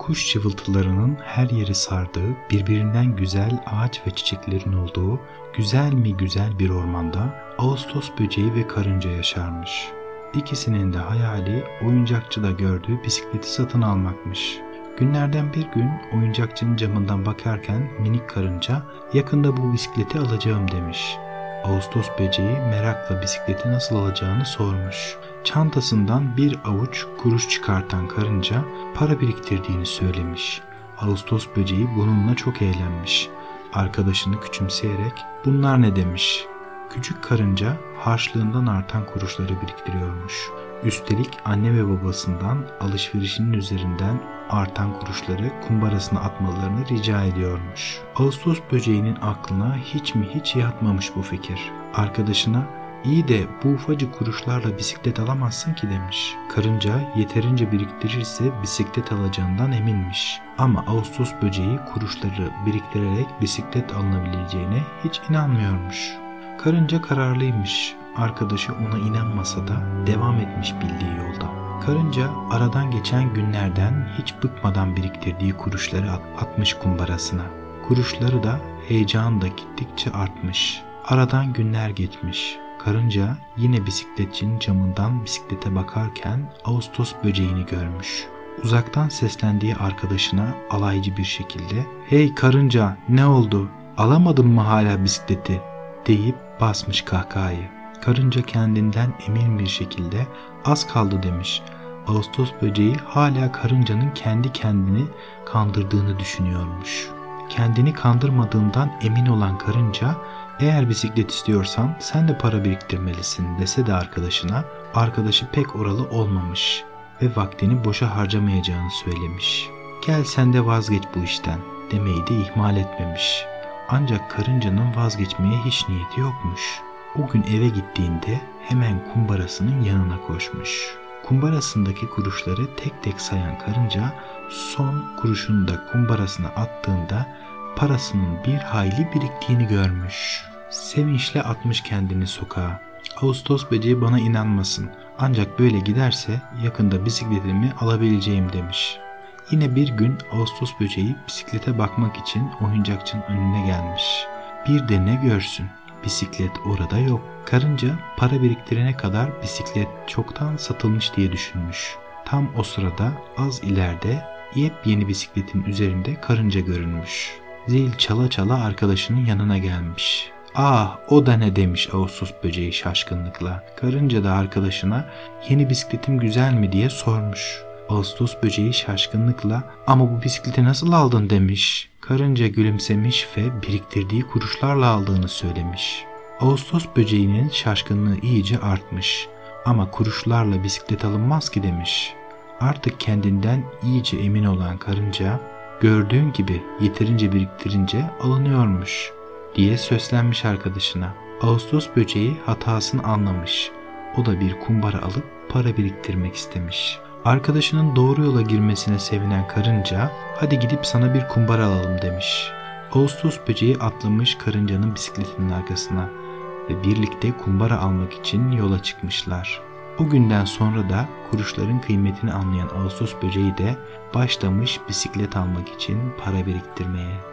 kuş cıvıltılarının her yeri sardığı, birbirinden güzel ağaç ve çiçeklerin olduğu, güzel mi güzel bir ormanda Ağustos böceği ve karınca yaşarmış. İkisinin de hayali oyuncakçıda gördüğü bisikleti satın almakmış. Günlerden bir gün oyuncakçının camından bakarken minik karınca yakında bu bisikleti alacağım demiş. Ağustos böceği merakla bisikleti nasıl alacağını sormuş. Çantasından bir avuç kuruş çıkartan karınca para biriktirdiğini söylemiş. Ağustos böceği bununla çok eğlenmiş. Arkadaşını küçümseyerek bunlar ne demiş. Küçük karınca harçlığından artan kuruşları biriktiriyormuş. Üstelik anne ve babasından alışverişinin üzerinden artan kuruşları kumbarasına atmalarını rica ediyormuş. Ağustos böceğinin aklına hiç mi hiç yatmamış bu fikir. Arkadaşına iyi de bu ufacık kuruşlarla bisiklet alamazsın ki demiş. Karınca yeterince biriktirirse bisiklet alacağından eminmiş. Ama Ağustos böceği kuruşları biriktirerek bisiklet alınabileceğine hiç inanmıyormuş. Karınca kararlıymış. Arkadaşı ona inanmasa da devam etmiş bildiği yolda. Karınca aradan geçen günlerden hiç bıkmadan biriktirdiği kuruşları atmış kumbarasına. Kuruşları da heyecanla gittikçe artmış. Aradan günler geçmiş. Karınca yine bisikletçinin camından bisiklete bakarken Ağustos böceğini görmüş. Uzaktan seslendiği arkadaşına alaycı bir şekilde ''Hey karınca ne oldu? Alamadın mı hala bisikleti?'' deyip basmış kahkahayı. Karınca kendinden emin bir şekilde az kaldı demiş. Ağustos böceği hala karıncanın kendi kendini kandırdığını düşünüyormuş. Kendini kandırmadığından emin olan karınca eğer bisiklet istiyorsan sen de para biriktirmelisin dese de arkadaşına arkadaşı pek oralı olmamış ve vaktini boşa harcamayacağını söylemiş. Gel sen de vazgeç bu işten demeyi de ihmal etmemiş. Ancak karıncanın vazgeçmeye hiç niyeti yokmuş. O gün eve gittiğinde hemen kumbarasının yanına koşmuş. Kumbarasındaki kuruşları tek tek sayan karınca son kuruşunu da kumbarasına attığında parasının bir hayli biriktiğini görmüş. Sevinçle atmış kendini sokağa. Ağustos böceği bana inanmasın. Ancak böyle giderse yakında bisikletimi alabileceğim demiş. Yine bir gün Ağustos böceği bisiklete bakmak için oyuncakçının önüne gelmiş. Bir de ne görsün? Bisiklet orada yok. Karınca para biriktirene kadar bisiklet çoktan satılmış diye düşünmüş. Tam o sırada az ileride yepyeni bisikletin üzerinde karınca görünmüş. Zil çala çala arkadaşının yanına gelmiş. Ah o da ne demiş Ağustos böceği şaşkınlıkla. Karınca da arkadaşına yeni bisikletim güzel mi diye sormuş. Ağustos böceği şaşkınlıkla ama bu bisikleti nasıl aldın demiş. Karınca gülümsemiş ve biriktirdiği kuruşlarla aldığını söylemiş. Ağustos böceğinin şaşkınlığı iyice artmış. Ama kuruşlarla bisiklet alınmaz ki demiş. Artık kendinden iyice emin olan karınca gördüğün gibi yeterince biriktirince alınıyormuş diye söslenmiş arkadaşına. Ağustos böceği hatasını anlamış. O da bir kumbara alıp para biriktirmek istemiş. Arkadaşının doğru yola girmesine sevinen karınca hadi gidip sana bir kumbara alalım demiş. Ağustos böceği atlamış karıncanın bisikletinin arkasına ve birlikte kumbara almak için yola çıkmışlar. O günden sonra da kuruşların kıymetini anlayan Ağustos böceği de başlamış bisiklet almak için para biriktirmeye.